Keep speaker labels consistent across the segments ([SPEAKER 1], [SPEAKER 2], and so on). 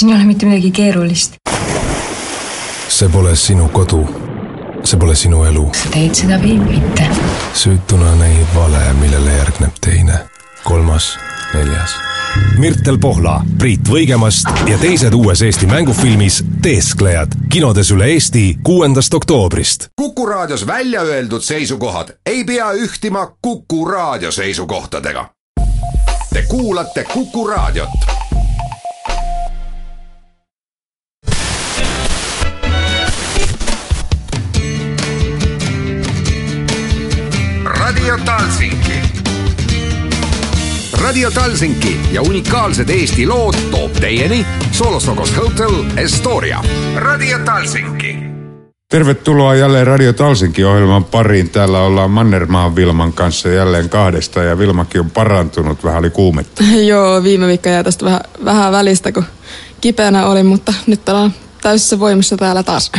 [SPEAKER 1] siin ei ole mitte midagi keerulist.
[SPEAKER 2] see pole sinu kodu. see pole sinu elu.
[SPEAKER 1] sa teed seda või mitte?
[SPEAKER 2] süütuna näib vale, millele järgneb teine, kolmas, neljas.
[SPEAKER 3] Mirtel Pohla, Priit Võigemast ja teised uues Eesti mängufilmis Teesklejad kinodes üle Eesti kuuendast oktoobrist.
[SPEAKER 4] Kuku Raadios välja öeldud seisukohad ei pea ühtima Kuku Raadio seisukohtadega. Te kuulate Kuku Raadiot. Radio Talsinki. Radio Talsinki ja unikaalsed Eesti lood toob teieni Solosokos Hotel Estoria. Radio Talsinki
[SPEAKER 5] Tervetuloa jälleen Radio Talsinkin ohjelman pariin. Täällä ollaan Mannermaan Vilman kanssa jälleen kahdesta ja Vilmakin on parantunut, vähän oli kuumetta.
[SPEAKER 6] Joo, viime viikko jäi tästä vähän, vähän välistä, kun kipeänä olin, mutta nyt ollaan täysissä voimissa täällä taas.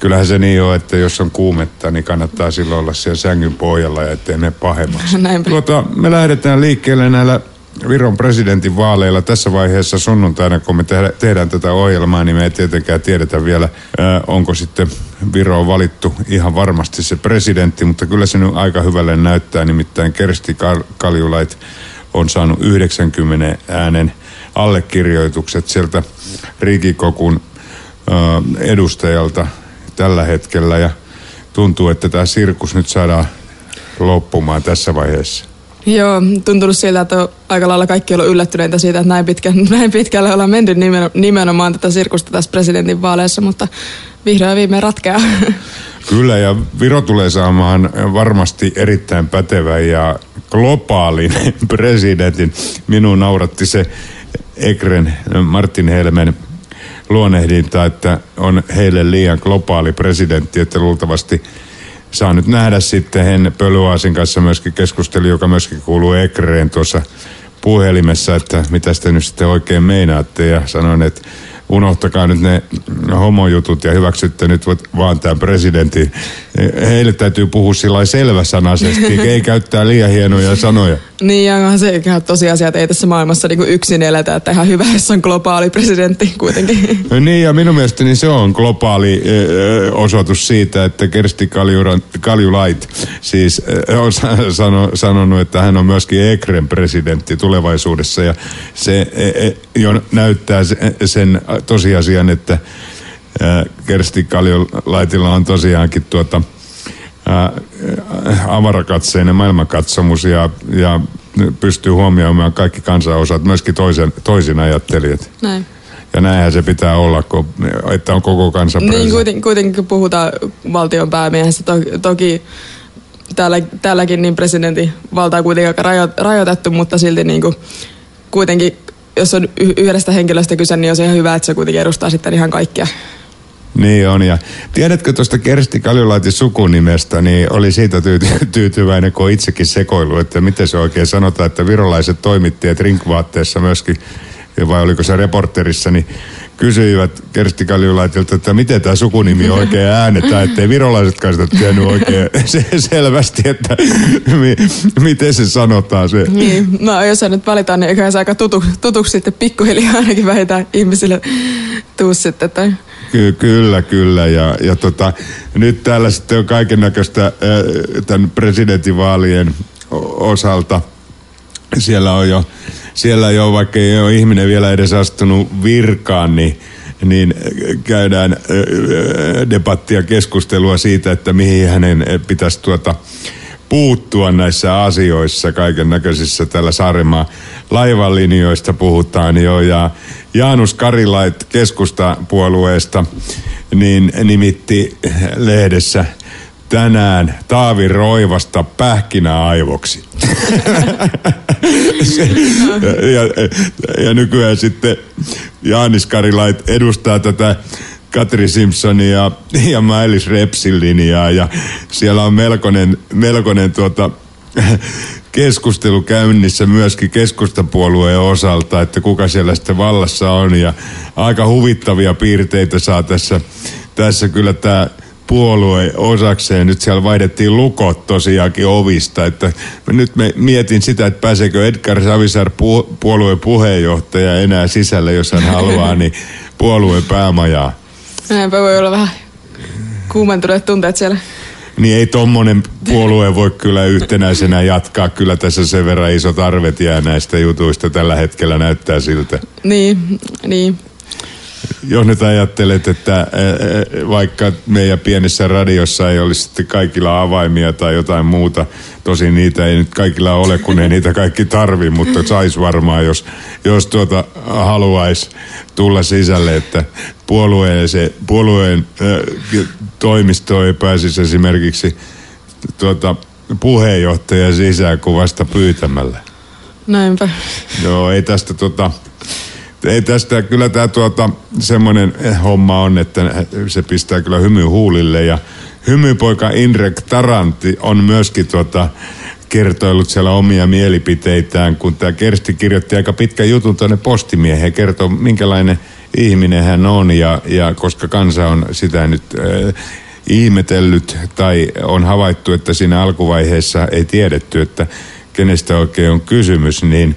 [SPEAKER 5] Kyllähän se niin on, että jos on kuumetta, niin kannattaa silloin olla siellä sängyn pohjalla ja ettei mene pahemmaksi.
[SPEAKER 6] Näinpä.
[SPEAKER 5] Tuota, me lähdetään liikkeelle näillä Viron presidentin vaaleilla tässä vaiheessa sunnuntaina, kun me tehdä, tehdään tätä ohjelmaa, niin me ei tietenkään tiedetä vielä, ää, onko sitten Viroon valittu ihan varmasti se presidentti, mutta kyllä se nyt aika hyvälle näyttää, nimittäin Kersti Kal- Kaljulait on saanut 90 äänen allekirjoitukset sieltä Rikikokun ää, edustajalta tällä hetkellä ja tuntuu, että tämä sirkus nyt saadaan loppumaan tässä vaiheessa.
[SPEAKER 6] Joo, tuntunut siltä, että aika lailla kaikki on yllättyneitä siitä, että näin, pitkä, näin pitkälle ollaan menty nimen- nimenomaan tätä sirkusta tässä presidentin vaaleissa, mutta vihdoin ja viimein ratkeaa.
[SPEAKER 5] Kyllä, ja Viro tulee saamaan varmasti erittäin pätevän ja globaalin presidentin. Minun nauratti se Ekren Martin Helmen luonnehdinta, että on heille liian globaali presidentti, että luultavasti saa nyt nähdä sitten Henne Pölyaasin kanssa myöskin keskusteli, joka myöskin kuuluu Ekreen tuossa puhelimessa, että mitä te nyt sitten oikein meinaatte ja sanoin, että unohtakaa nyt ne homojutut ja hyväksytte nyt vaan tämän presidentin. Heille täytyy puhua sillä selväsanaisesti, ei käyttää liian hienoja sanoja.
[SPEAKER 6] Niin, ja onhan se ihan tosiasia, että ei tässä maailmassa niin yksin eletä, että ihan hyvä, jos on globaali presidentti kuitenkin.
[SPEAKER 5] Niin ja minun mielestäni se on globaali ö, osoitus siitä, että Kersti Kaljulait siis ö, on sa- sano, sanonut, että hän on myöskin Ekren presidentti tulevaisuudessa ja se e, jo näyttää se- sen tosiasian, että Kersti Kaljulaitilla on tosiaankin tuota ää, avarakatseinen maailmankatsomus ja, ja pystyy huomioimaan kaikki kansanosat, myöskin toisen, toisin ajattelijat.
[SPEAKER 6] Näin.
[SPEAKER 5] Ja näinhän se pitää olla, kun, että on koko kansa
[SPEAKER 6] Niin kuitenkin, kuitenkin kun puhutaan valtion päämiehestä, to, toki täällä, täälläkin niin presidentin valta on kuitenkin aika rajo, rajoitettu, mutta silti niin kuin, kuitenkin, jos on yhdestä henkilöstä kyse, niin on se ihan hyvä, että se kuitenkin edustaa sitten ihan kaikkia.
[SPEAKER 5] Niin on. Ja tiedätkö tuosta Kersti Kaljulaitin sukunimestä, niin oli siitä tyyty- tyytyväinen, kun itsekin sekoilu, että miten se oikein sanotaan, että virolaiset toimittajat rinkvaatteessa myöskin, vai oliko se reporterissa, niin kysyivät Kersti Kaljulaitilta, että miten tämä sukunimi oikein äänetään, ettei virolaisetkaan sitä tiennyt oikein se, selvästi, että mi, miten se sanotaan se.
[SPEAKER 6] Niin, no jos sä nyt valitaan, niin eiköhän se aika tutu, tutuksi sitten pikkuhiljaa ainakin vähintään ihmisille tuu sitten. Tai...
[SPEAKER 5] Ky- kyllä, kyllä. Ja, ja tota, nyt täällä sitten on kaiken näköistä tämän presidentinvaalien osalta. Siellä on jo, siellä jo vaikka ei ole ihminen vielä edes astunut virkaan, niin niin käydään debattia keskustelua siitä, että mihin hänen pitäisi tuota, puuttua näissä asioissa, kaiken näköisissä tällä Saaremaa laivalinjoista puhutaan jo ja Jaanus Karilait keskustapuolueesta niin nimitti lehdessä tänään Taavi Roivasta pähkinäaivoksi. Ja, ja, ja nykyään sitten Jaanis Karilait edustaa tätä Katri Simpsonia ja Mailis Repsin linjaa ja siellä on melkoinen, melkoinen tuota, keskustelu käynnissä myöskin keskustapuolueen osalta, että kuka siellä sitten vallassa on ja aika huvittavia piirteitä saa tässä, tässä kyllä tämä puolue osakseen. Nyt siellä vaihdettiin lukot tosiaankin ovista. Että nyt me mietin sitä, että pääseekö Edgar Savisaar pu- puolueen puheenjohtaja enää sisälle, jos hän haluaa, niin puolueen päämajaa.
[SPEAKER 6] Näinpä voi olla vähän kuumentuneet tunteet siellä.
[SPEAKER 5] Niin ei tommonen puolue voi kyllä yhtenäisenä jatkaa. Kyllä tässä sen verran isot arvet jää näistä jutuista tällä hetkellä näyttää siltä.
[SPEAKER 6] Niin, niin.
[SPEAKER 5] Jos nyt ajattelet, että vaikka meidän pienessä radiossa ei olisi sitten kaikilla avaimia tai jotain muuta, tosin niitä ei nyt kaikilla ole, kun ei niitä kaikki tarvi, mutta sais varmaan, jos, jos tuota haluaisi tulla sisälle, että puolueen, se, puolueen ää, toimisto ei pääsisi esimerkiksi tuota, puheenjohtaja sisään kuin vasta pyytämällä.
[SPEAKER 6] Näinpä.
[SPEAKER 5] Joo, ei tästä tota, ei tästä, kyllä tämä tuota, semmoinen homma on, että se pistää kyllä hymy huulille ja hymypoika Indrek Taranti on myöskin tuota, kertoillut siellä omia mielipiteitään, kun tämä Kersti kirjoitti aika pitkän jutun tuonne postimieheen ja kertoo, minkälainen ihminen hän on ja, ja koska kansa on sitä nyt äh, ihmetellyt tai on havaittu, että siinä alkuvaiheessa ei tiedetty, että kenestä oikein on kysymys, niin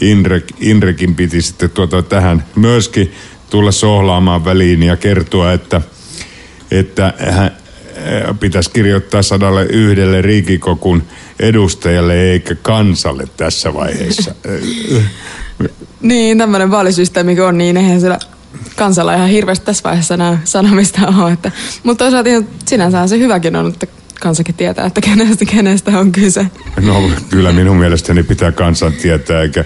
[SPEAKER 5] Indrek, Indrekin piti sitten tuota tähän myöskin tulla sohlaamaan väliin ja kertoa, että, että hän pitäisi kirjoittaa sadalle yhdelle riikikokun edustajalle eikä kansalle tässä vaiheessa.
[SPEAKER 6] Niin, tämmöinen vaalisysteemi on, niin eihän siellä kansalla ihan hirveästi tässä vaiheessa nämä sanomista ole. Että, mutta toisaalta sinänsä se hyväkin on, että kansakin tietää, että kenestä, kenestä on kyse.
[SPEAKER 5] No kyllä minun mielestäni pitää kansan tietää, eikä,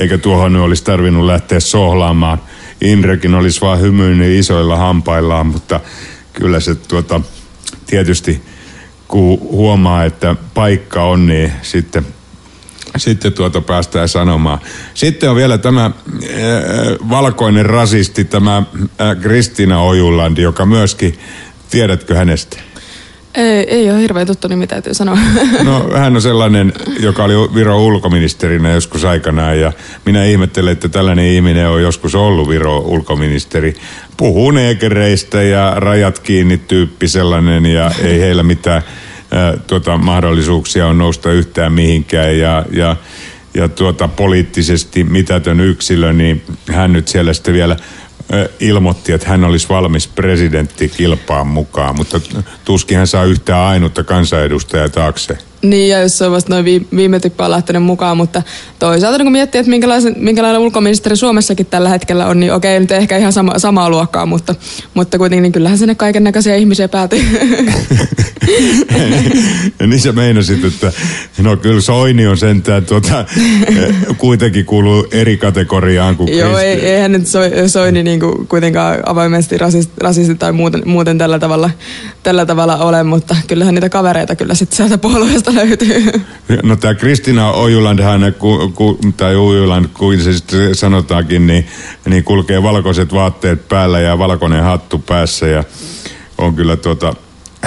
[SPEAKER 5] eikä tuohon olisi tarvinnut lähteä sohlaamaan. Indrekin olisi vaan hymynyt isoilla hampaillaan, mutta kyllä se tuota, tietysti kun huomaa, että paikka on, niin sitten, sitten tuota päästään sanomaan. Sitten on vielä tämä äh, valkoinen rasisti, tämä äh, Kristina Ojuland, joka myöskin, tiedätkö hänestä?
[SPEAKER 6] Ei, ei ole hirveän tuttu nimi, täytyy sanoa.
[SPEAKER 5] No hän on sellainen, joka oli Viron ulkoministerinä joskus aikanaan ja minä ihmettelen, että tällainen ihminen on joskus ollut Viro ulkoministeri. Puhuu neekereistä ja rajat kiinni tyyppi sellainen ja ei heillä mitään tuota, mahdollisuuksia on nousta yhtään mihinkään ja, ja ja tuota, poliittisesti mitätön yksilö, niin hän nyt siellä sitten vielä ilmoitti, että hän olisi valmis presidentti kilpaan mukaan, mutta tuskin hän saa yhtään ainutta kansanedustajaa taakse.
[SPEAKER 6] Niin, ja jos se on vasta noin viime tippaan lähtenyt mukaan, mutta toisaalta kun miettii, että minkälainen, minkälainen ulkoministeri Suomessakin tällä hetkellä on, niin okei, nyt ehkä ihan sama, samaa luokkaa, mutta, mutta kuitenkin niin kyllähän sinne kaiken näköisiä ihmisiä päätyy.
[SPEAKER 5] ja niin sä meinasit, että no kyllä Soini on sentään tuota, kuitenkin kuuluu eri kategoriaan kuin
[SPEAKER 6] Joo, ei, eihän nyt so, Soini niin kuin kuitenkaan avoimesti rasisti, rasisti tai muuten, muuten tällä, tavalla, tällä tavalla ole, mutta kyllähän niitä kavereita kyllä sitten sieltä puolueesta löytyy.
[SPEAKER 5] No tämä Kristina Ojuland, hän, ku, ku, tai Ojuland, kuin se sitten sanotaankin, niin, niin kulkee valkoiset vaatteet päällä ja valkoinen hattu päässä ja on kyllä tuota,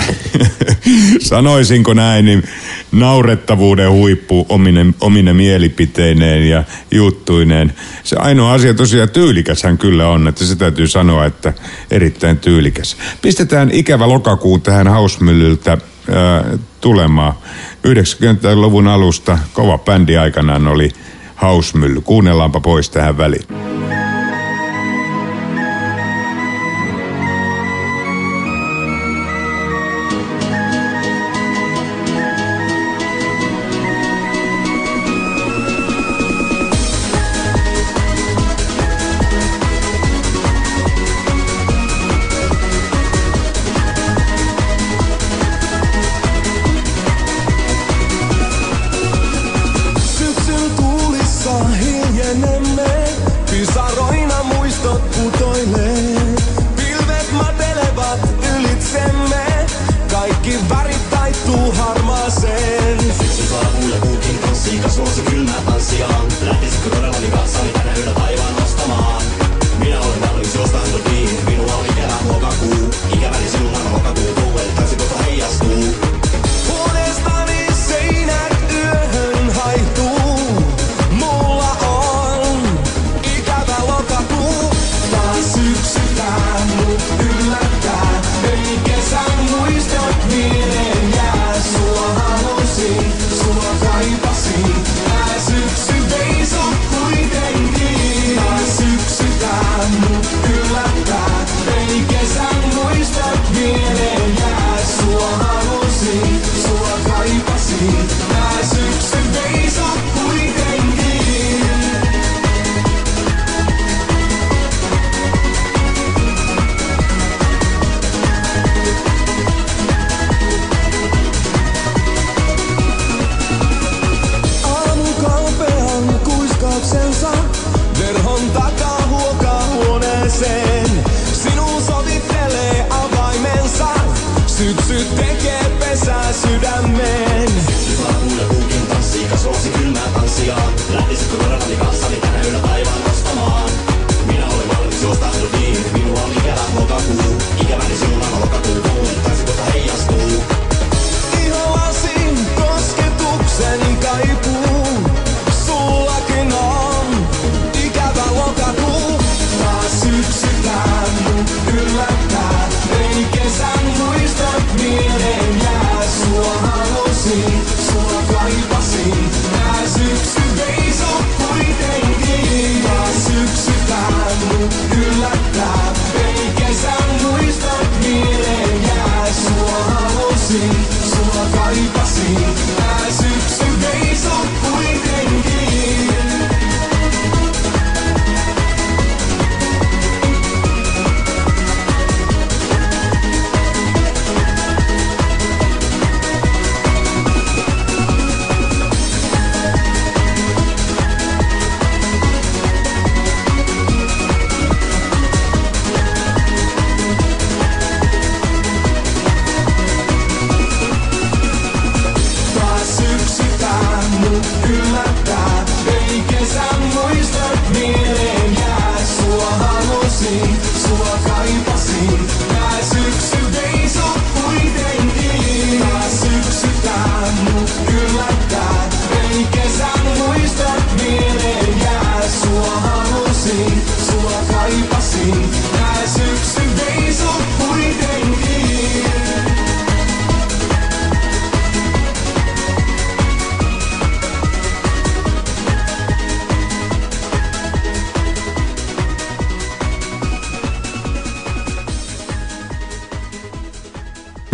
[SPEAKER 5] sanoisinko näin, niin naurettavuuden huippu omine, omine mielipiteineen ja juttuineen. Se ainoa asia tosiaan tyylikäs hän kyllä on, että se täytyy sanoa, että erittäin tyylikäs. Pistetään ikävä lokakuun tähän hausmyllyltä äh, tulemaan. 90-luvun alusta kova bändi aikanaan oli hausmylly. Kuunnellaanpa pois tähän väliin.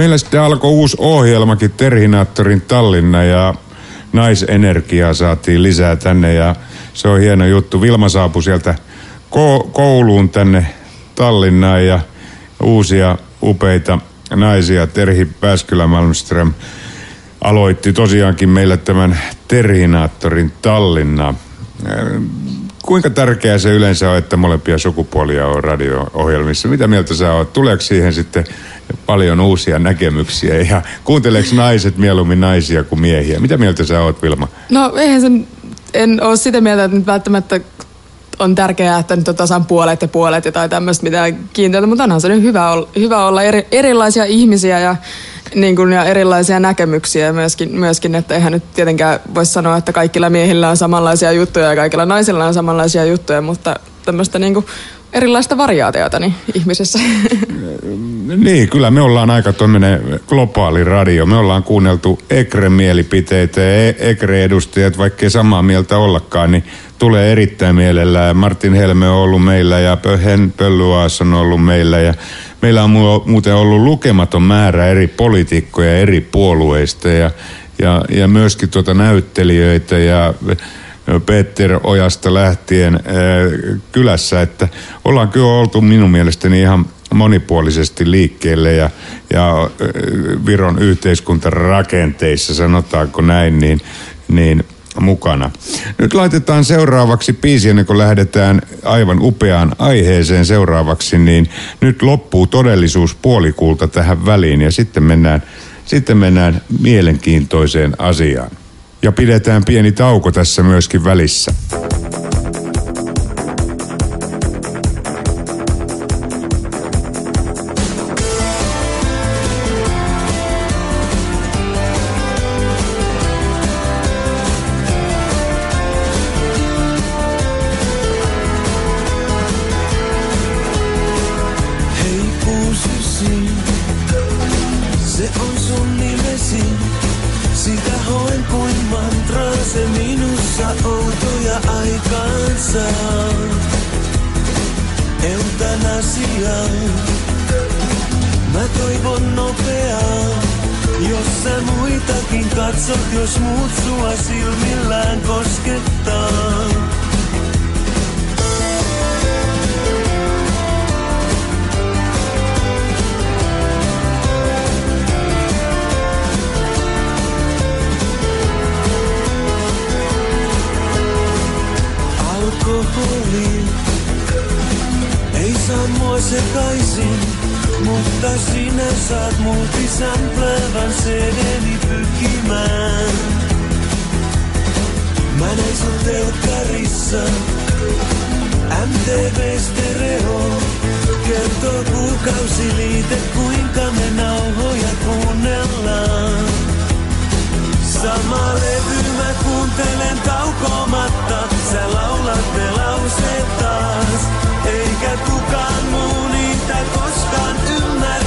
[SPEAKER 5] Meillä sitten alkoi uusi ohjelmakin Terhinaattorin Tallinna ja naisenergiaa saatiin lisää tänne ja se on hieno juttu. Vilma saapui sieltä ko- kouluun tänne Tallinnaan ja uusia upeita naisia. Terhi Pääskylä Malmström aloitti tosiaankin meillä tämän Terhinaattorin Tallinna. Kuinka tärkeää se yleensä on, että molempia sukupuolia on radio-ohjelmissa? Mitä mieltä sä oot? Tuleeko siihen sitten paljon uusia näkemyksiä ja kuunteleeko naiset mieluummin naisia kuin miehiä? Mitä mieltä sä oot, Vilma?
[SPEAKER 6] No eihän sen, en ole sitä mieltä, että nyt välttämättä on tärkeää, että nyt on tasan puolet ja puolet ja tai tämmöistä mitään kiinteitä, mutta onhan se nyt hyvä olla, hyvä olla eri, erilaisia ihmisiä ja, niin kuin, ja erilaisia näkemyksiä ja myöskin, myöskin, että eihän nyt tietenkään voi sanoa, että kaikilla miehillä on samanlaisia juttuja ja kaikilla naisilla on samanlaisia juttuja, mutta tämmöistä niin kuin erilaista variaatiota niin ihmisissä.
[SPEAKER 5] Niin, kyllä me ollaan aika tuommoinen globaali radio. Me ollaan kuunneltu Ekren mielipiteitä ja Ekre-edustajat, vaikkei samaa mieltä ollakaan, niin tulee erittäin mielellään. Martin Helme on ollut meillä ja Hen Pölluaas on ollut meillä ja meillä on mu- muuten ollut lukematon määrä eri poliitikkoja eri puolueista ja, ja, ja myöskin tuota näyttelijöitä ja Peter Ojasta lähtien äh, kylässä, että ollaan kyllä oltu minun mielestäni ihan monipuolisesti liikkeelle ja, ja Viron yhteiskuntarakenteissa, sanotaanko näin, niin, niin mukana. Nyt laitetaan seuraavaksi biisi, ennen kuin lähdetään aivan upeaan aiheeseen seuraavaksi, niin nyt loppuu todellisuus puolikulta tähän väliin ja sitten mennään, sitten mennään mielenkiintoiseen asiaan. Ja pidetään pieni tauko tässä myöskin välissä.
[SPEAKER 7] Kuusysi, se on sun nimesi. Sitä hoen kuin mantra, se minussa outoja aikaansaa. Eutanasia. Mä toivon nopeaa, jos sä muitakin katsot, jos muut sua silmillään koskettaa. Sekaisin, mutta sinä saat multisamplevan CD-ni pykimään. Mä näin sun telkkarissa, MTV Stereo, kertoo kuukausiliite kuinka me nauhoja kuunnellaan. Sama levy mä kuuntelen taukomatta, sä laulat ne lauseet taas. Eikä kukaan muu niitä koskaan ymmärtää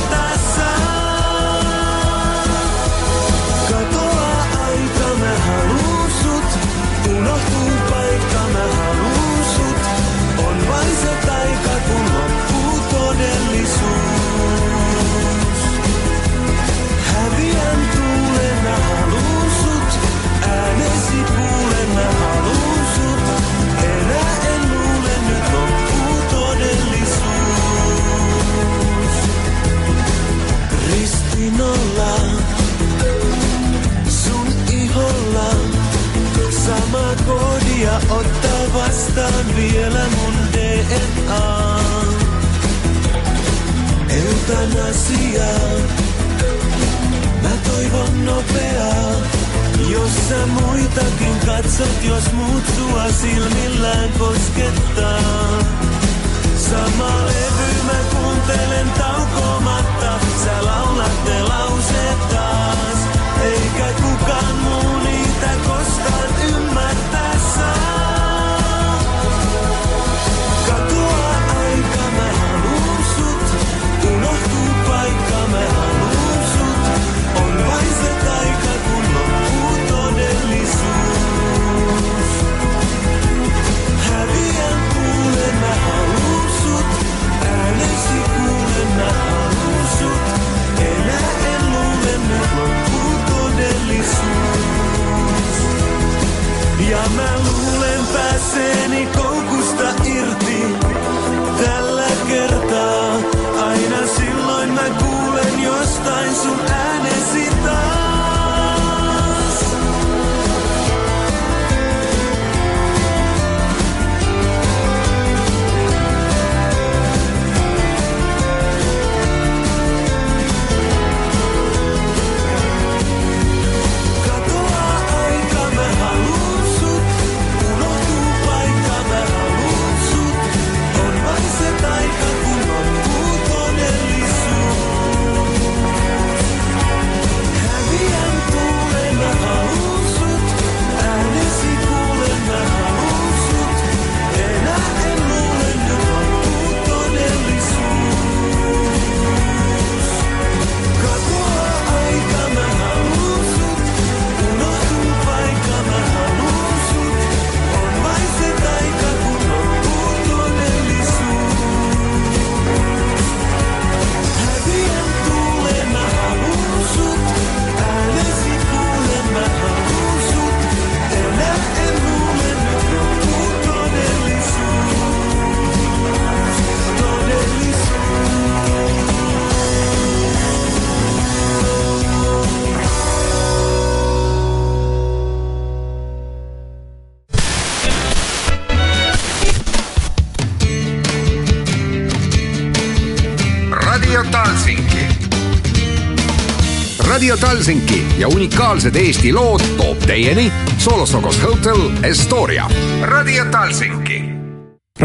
[SPEAKER 4] Talsinki ja unikaalsed Eesti lood toob teieni Solosokos Hotel Estoria. Radio Talsinki.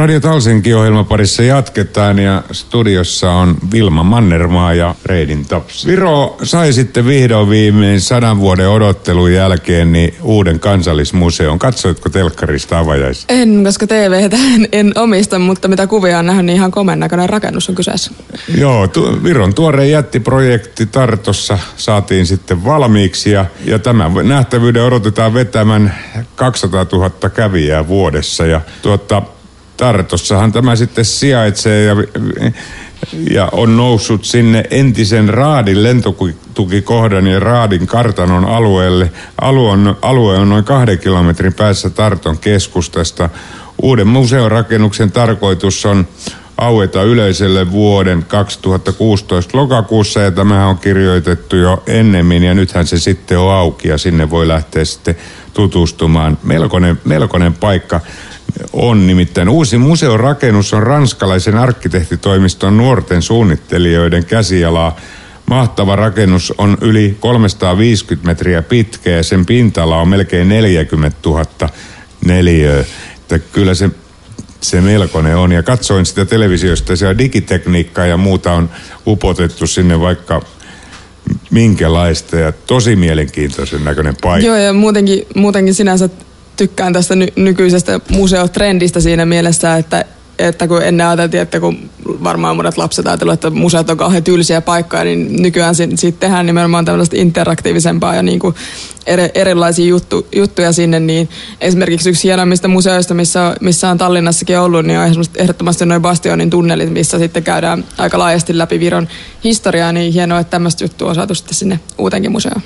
[SPEAKER 5] Radio Talsinki-ohjelma parissa jatketaan ja studiossa on Vilma Mannermaa ja Reidin Taps. Viro sai sitten vihdoin viimein sadan vuoden odottelun jälkeen niin uuden kansallismuseon. Katsoitko telkkarista avajaisia?
[SPEAKER 6] En, koska TVtä en, en omista, mutta mitä kuvia on nähnyt, niin ihan komen näköinen rakennus on kyseessä.
[SPEAKER 5] Joo, tu- Viron tuore jättiprojekti Tartossa saatiin sitten valmiiksi ja, ja tämän nähtävyyden odotetaan vetämän 200 000 kävijää vuodessa. Ja tuota, Tartossahan tämä sitten sijaitsee ja, ja on noussut sinne entisen Raadin lentotukikohdan ja Raadin kartanon alueelle. Alue on, alue on noin kahden kilometrin päässä Tarton keskustasta. Uuden museorakennuksen tarkoitus on aueta yleisölle vuoden 2016 lokakuussa ja tämä on kirjoitettu jo ennemmin ja nythän se sitten on auki ja sinne voi lähteä sitten tutustumaan. Melkoinen, melkoinen paikka on nimittäin. Uusi museorakennus on ranskalaisen arkkitehtitoimiston nuorten suunnittelijoiden käsialaa. Mahtava rakennus on yli 350 metriä pitkä ja sen pintala on melkein 40 000 neliöä. Että kyllä se se melkoinen on. Ja katsoin sitä televisiosta, siellä digitekniikkaa ja muuta on upotettu sinne vaikka minkälaista ja tosi mielenkiintoisen näköinen paikka.
[SPEAKER 6] Joo, ja muutenkin, muutenkin sinänsä tykkään tästä ny- nykyisestä museotrendistä siinä mielessä, että, että kun ennen ajateltiin, että kun varmaan monet lapset ajatellut, että museot on kauhean tylsiä paikkoja, niin nykyään siitä, tehdään nimenomaan tällaista interaktiivisempaa ja niin kuin eri, erilaisia juttu, juttuja sinne, niin esimerkiksi yksi hienoimmista museoista, missä, missä on Tallinnassakin ollut, niin on ehdottomasti noin Bastionin tunnelit, missä sitten käydään aika laajasti läpi Viron historiaa, niin hienoa, että tämmöistä juttua on saatu sitten sinne uutenkin museoon.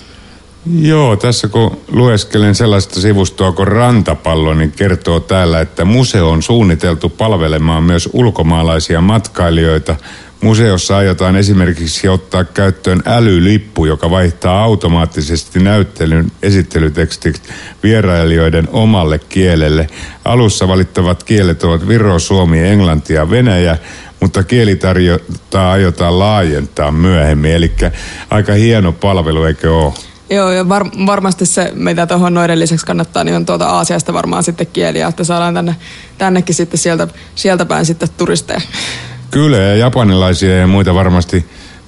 [SPEAKER 5] Joo, tässä kun lueskelen sellaista sivustoa kuin Rantapallo, niin kertoo täällä, että museo on suunniteltu palvelemaan myös ulkomaalaisia matkailijoita. Museossa aiotaan esimerkiksi ottaa käyttöön älylippu, joka vaihtaa automaattisesti näyttelyn esittelytekstit vierailijoiden omalle kielelle. Alussa valittavat kielet ovat Viro, Suomi, Englanti ja Venäjä, mutta kielitarjontaa aiotaan laajentaa myöhemmin. Eli aika hieno palvelu, eikö ole?
[SPEAKER 6] Joo, ja var, varmasti se, mitä tuohon noiden lisäksi kannattaa, niin on tuolta Aasiasta varmaan sitten kieliä, että saadaan tänne, tännekin sitten sieltä, sieltä päin sitten turisteja.
[SPEAKER 5] Kyllä, ja japanilaisia ja muita varmasti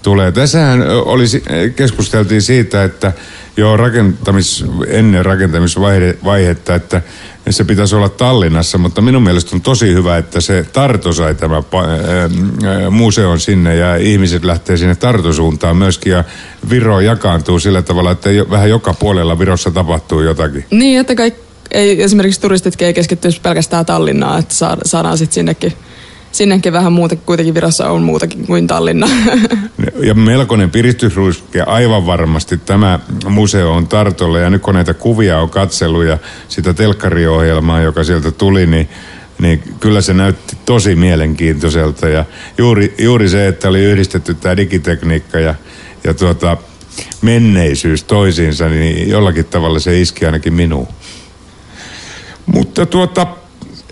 [SPEAKER 5] tulee. Tässähän olisi, keskusteltiin siitä, että jo rakentamis, ennen rakentamisvaihetta, että se pitäisi olla Tallinnassa, mutta minun mielestä on tosi hyvä, että se Tarto sai tämä museon sinne ja ihmiset lähtee sinne Tartosuuntaan myöskin ja Viro jakaantuu sillä tavalla, että vähän joka puolella Virossa tapahtuu jotakin.
[SPEAKER 6] Niin, että kaikki, ei, esimerkiksi turistitkin ei keskittyisi pelkästään Tallinnaan, että saadaan sitten sinnekin sinnekin vähän muuta, kuitenkin Virossa on muutakin kuin Tallinna.
[SPEAKER 5] Ja melkoinen piristysruiske aivan varmasti tämä museo on Tartolla ja nyt kun näitä kuvia on katsellut ja sitä telkkariohjelmaa, joka sieltä tuli, niin niin kyllä se näytti tosi mielenkiintoiselta ja juuri, juuri se, että oli yhdistetty tämä digitekniikka ja, ja tuota, menneisyys toisiinsa, niin jollakin tavalla se iski ainakin minuun. Mutta tuota,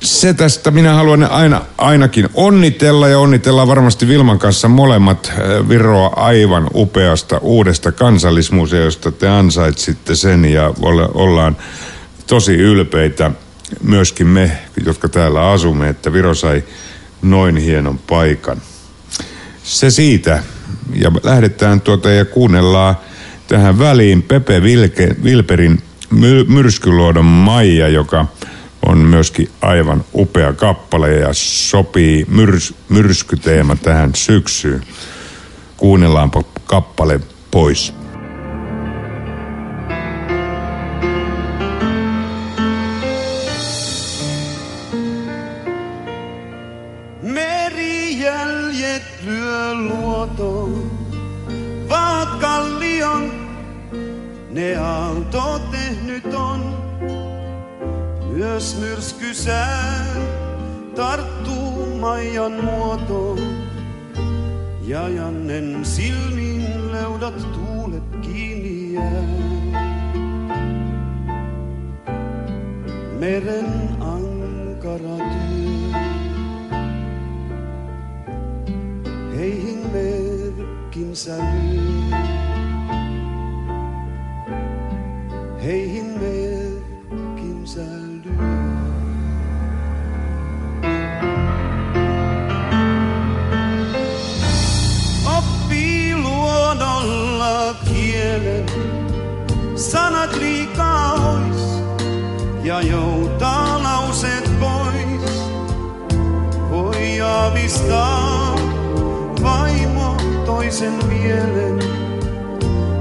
[SPEAKER 5] se tästä minä haluan aina, ainakin onnitella ja onnitella varmasti Vilman kanssa molemmat äh, Viroa aivan upeasta uudesta kansallismuseosta. Te ansaitsitte sen ja ollaan tosi ylpeitä myöskin me, jotka täällä asumme, että Viro sai noin hienon paikan. Se siitä. Ja lähdetään tuota ja kuunnellaan tähän väliin Pepe Vilke, Vilperin my, myrskyluodon Maija, joka on myöskin aivan upea kappale ja sopii myrs, myrskyteema tähän syksyyn. Kuunnellaanpa kappale pois.
[SPEAKER 7] Myös myrskysää tarttuu Maijan muotoon. Ja Jannen silmiin leudat tuulet kiinni jää. Meren ankara työ. Heihin merkkinsä lyö. Heihin merkkinsä lyö. Kielen, sanat liikaa ois ja joutaa lauseet pois. Voi aavistaa vaimo toisen mielen.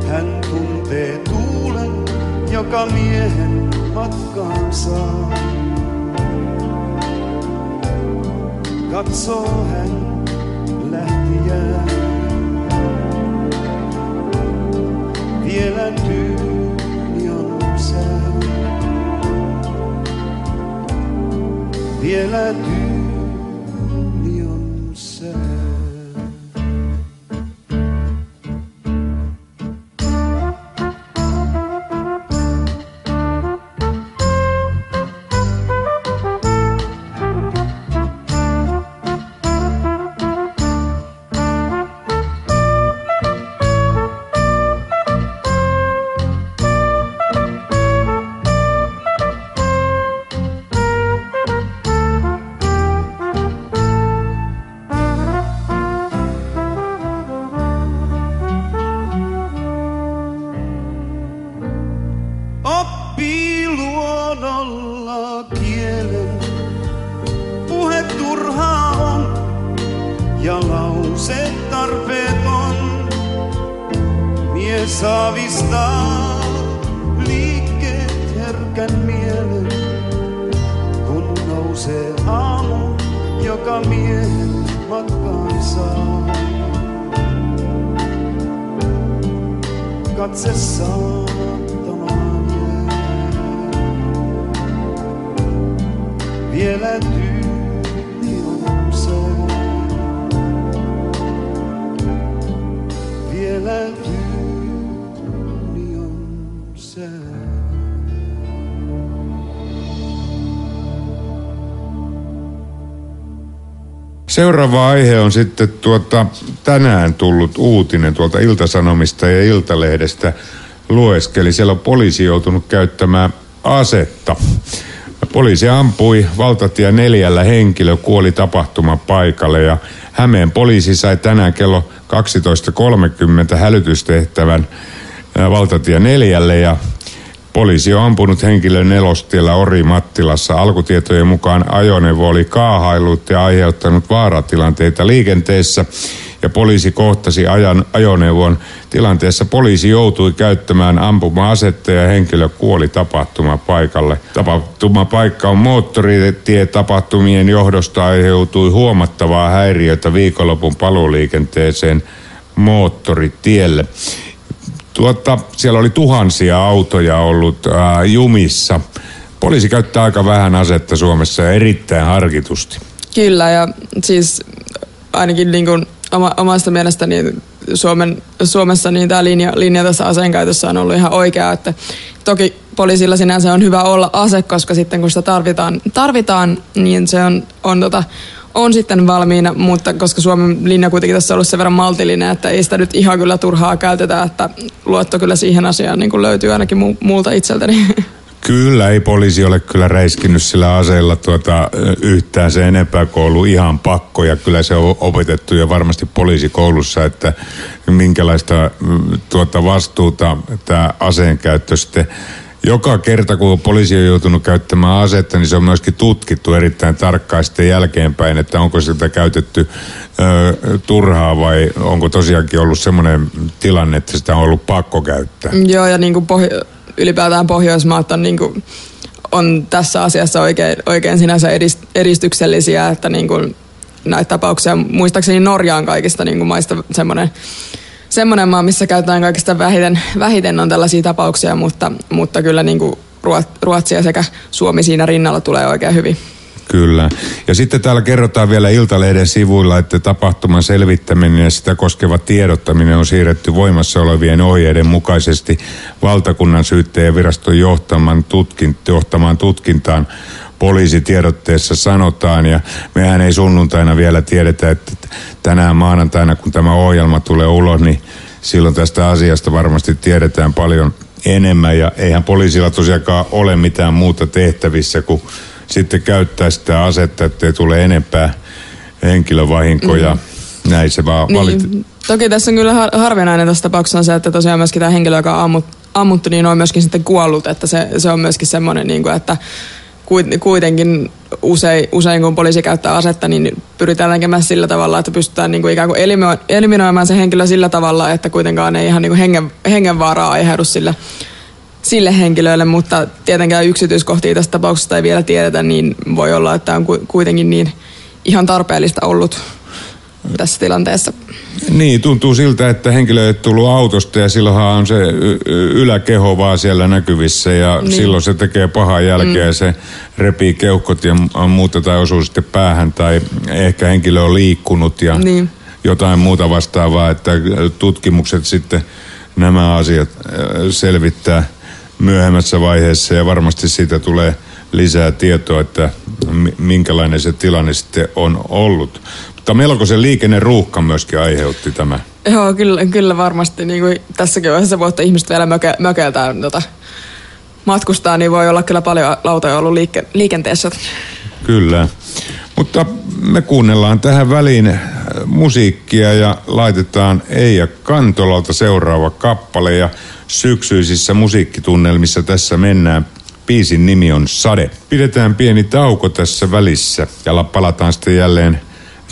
[SPEAKER 7] Hän tuntee tuulen, joka miehen matkaan saa.
[SPEAKER 8] katsoo hän lähtiään. Vielä tyyni on sää. Vielä Katse saattamaan jää. Vielä tyyni
[SPEAKER 5] Seuraava aihe on sitten tuota, tänään tullut uutinen tuolta Iltasanomista ja Iltalehdestä lueskeli. Siellä on poliisi joutunut käyttämään asetta. Poliisi ampui valtatie neljällä henkilö kuoli tapahtuman paikalle ja Hämeen poliisi sai tänään kello 12.30 hälytystehtävän ää, valtatie neljälle ja Poliisi on ampunut henkilön nelostiellä Ori-Mattilassa. Alkutietojen mukaan ajoneuvo oli kaahailut ja aiheuttanut vaaratilanteita liikenteessä. Ja poliisi kohtasi ajan, ajoneuvon. Tilanteessa poliisi joutui käyttämään ampuma-asetta ja henkilö kuoli tapahtumapaikalle. Tapahtumapaikka on moottoritie tapahtumien johdosta aiheutui huomattavaa häiriötä viikonlopun paluuliikenteeseen moottoritielle. Tuota, siellä oli tuhansia autoja ollut ää, jumissa. Poliisi käyttää aika vähän asetta Suomessa ja erittäin harkitusti.
[SPEAKER 6] Kyllä, ja siis ainakin niin kuin oma, omasta mielestäni Suomen, Suomessa niin tämä linja, linja tässä aseen käytössä on ollut ihan oikea, että toki poliisilla sinänsä on hyvä olla ase, koska sitten kun sitä tarvitaan, tarvitaan niin se on, on, tota, on sitten valmiina, mutta koska Suomen linja kuitenkin tässä on ollut sen verran maltillinen, että ei sitä nyt ihan kyllä turhaa käytetä, että luotto kyllä siihen asiaan niin kuin löytyy ainakin mu, muulta itseltäni.
[SPEAKER 5] Kyllä, ei poliisi ole kyllä räiskinyt sillä aseella tuota, yhtään se enempää ollut ihan pakko. Ja kyllä se on opetettu jo varmasti poliisikoulussa, että minkälaista mm, tuota vastuuta tämä aseen käyttö sitten joka kerta, kun poliisi on joutunut käyttämään asetta, niin se on myöskin tutkittu erittäin tarkkaan sitten jälkeenpäin, että onko sitä käytetty ö, turhaa vai onko tosiaankin ollut semmoinen tilanne, että sitä on ollut pakko käyttää.
[SPEAKER 6] Joo, ja niin kuin pohjo- ylipäätään Pohjoismaat on, niin kuin, on tässä asiassa oikein, oikein sinänsä edist- edistyksellisiä, että niin kuin näitä tapauksia, muistaakseni Norja on kaikista niin kuin maista semmoinen semmoinen maa, missä käytetään kaikista vähiten, vähiten on tällaisia tapauksia, mutta, mutta kyllä niin kuin Ruot- Ruotsia sekä Suomi siinä rinnalla tulee oikein hyvin.
[SPEAKER 5] Kyllä. Ja sitten täällä kerrotaan vielä Iltalehden sivuilla, että tapahtuman selvittäminen ja sitä koskeva tiedottaminen on siirretty voimassa olevien ohjeiden mukaisesti valtakunnan syyttäjän viraston johtamaan tutkintaan poliisitiedotteessa sanotaan ja mehän ei sunnuntaina vielä tiedetä, että tänään maanantaina kun tämä ohjelma tulee ulos, niin silloin tästä asiasta varmasti tiedetään paljon enemmän ja eihän poliisilla tosiaankaan ole mitään muuta tehtävissä kuin sitten käyttää sitä asetta, ettei tule enempää henkilövahinkoja. Mm. Näin se vaan
[SPEAKER 6] Niin,
[SPEAKER 5] valit-
[SPEAKER 6] toki tässä on kyllä har- harvinainen tässä tapauksessa on se, että tosiaan myöskin tämä henkilö, joka on ammut, ammuttu, niin on myöskin sitten kuollut, että se, se on myöskin semmoinen, niin kuin, että kuitenkin usein, usein kun poliisi käyttää asetta, niin pyritään tekemään sillä tavalla, että pystytään niin kuin ikään kuin elimino- eliminoimaan se henkilö sillä tavalla, että kuitenkaan ei ihan niin kuin hengen, hengenvaaraa aiheudu sille, sille henkilölle, mutta tietenkään yksityiskohtia tästä tapauksesta ei vielä tiedetä, niin voi olla, että on ku- kuitenkin niin, ihan tarpeellista ollut tässä tilanteessa.
[SPEAKER 5] Niin, tuntuu siltä, että henkilö ei tullut autosta ja silloinhan on se yläkeho vaan siellä näkyvissä ja niin. silloin se tekee pahaa jälkeä mm. ja se repii keuhkot ja mu- muuta tai osuu sitten päähän tai ehkä henkilö on liikkunut ja
[SPEAKER 6] Niin.
[SPEAKER 5] jotain muuta vastaavaa, että tutkimukset sitten nämä asiat äh, selvittää myöhemmässä vaiheessa ja varmasti siitä tulee lisää tietoa, että mi- minkälainen se tilanne sitten on ollut. Mutta melko se liikenneruuhka myöskin aiheutti tämä.
[SPEAKER 6] Joo, kyllä, kyllä varmasti. Niin kuin tässäkin vaiheessa vuotta ihmiset vielä möke, mökeltää tota, matkustaa, niin voi olla kyllä paljon lautoja ollut liike, liikenteessä.
[SPEAKER 5] Kyllä. Mutta me kuunnellaan tähän väliin äh, musiikkia ja laitetaan Eija Kantolalta seuraava kappale ja syksyisissä musiikkitunnelmissa tässä mennään. Biisin nimi on Sade. Pidetään pieni tauko tässä välissä ja la- palataan sitten jälleen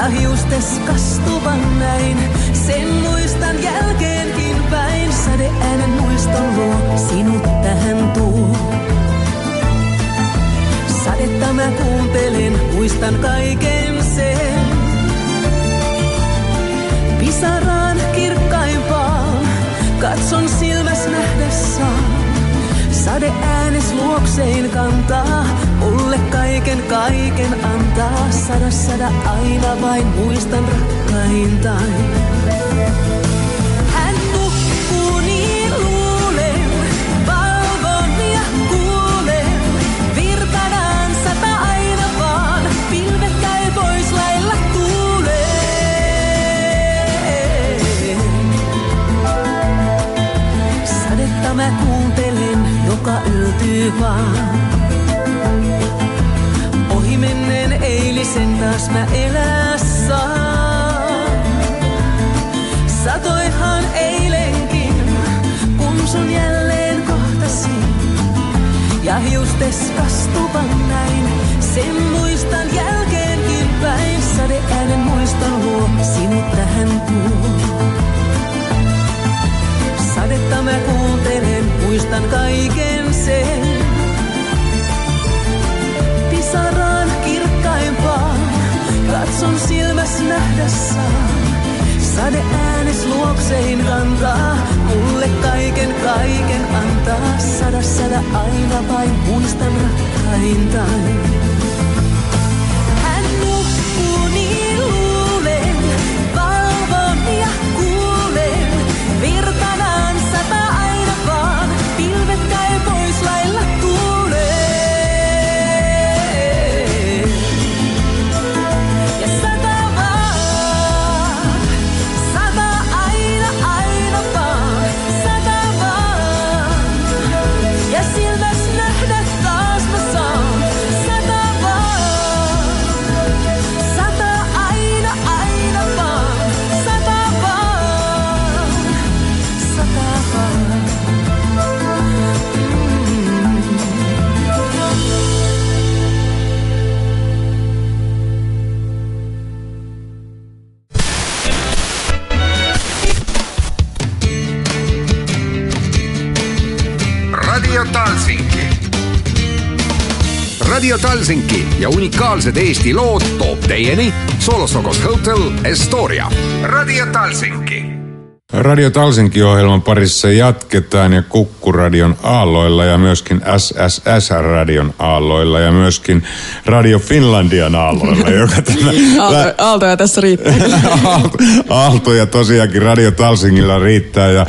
[SPEAKER 9] Ja hiustes kastuvan näin, sen muistan jälkeenkin päin. Sade äänen muiston luo, sinut tähän tuu. Sadetta mä kuuntelen, muistan kaiken sen. Pisaraan kirkkaimpaan, katson silmäs nähdessään. Sade äänes luoksein kantaa, mulle kaiken kaiken antaa. Sada sada aina vain muistan rakkaintain. Joka yltyy vaan. Ohi menneen eilisen taas mä elää saan. Satoihan eilenkin, kun sun jälleen kohtasin. Ja hiustes kastuvan näin, sen muistan jälkeenkin päin. Sade äänen muistan luo, sinut tähän tuo. Sadetta mä kuuntelen, Sade äänes luoksein kantaa, mulle kaiken kaiken antaa. Sada sada aina vain muistan rakkaintain.
[SPEAKER 4] Radio Talsinki ja unikaalsed Eesti lood toob teieni Solostokos Hotel Estoria. Radio Talsinki.
[SPEAKER 5] Radio Talsinki-ohjelman parissa jatketaan ja Kukkuradion aalloilla ja myöskin SSS-radion aalloilla ja myöskin Radio Finlandian aalloilla, joka tämä...
[SPEAKER 6] Aalto, aaltoja tässä riittää.
[SPEAKER 5] Aalto, aaltoja tosiaankin Radio Talsingilla riittää ja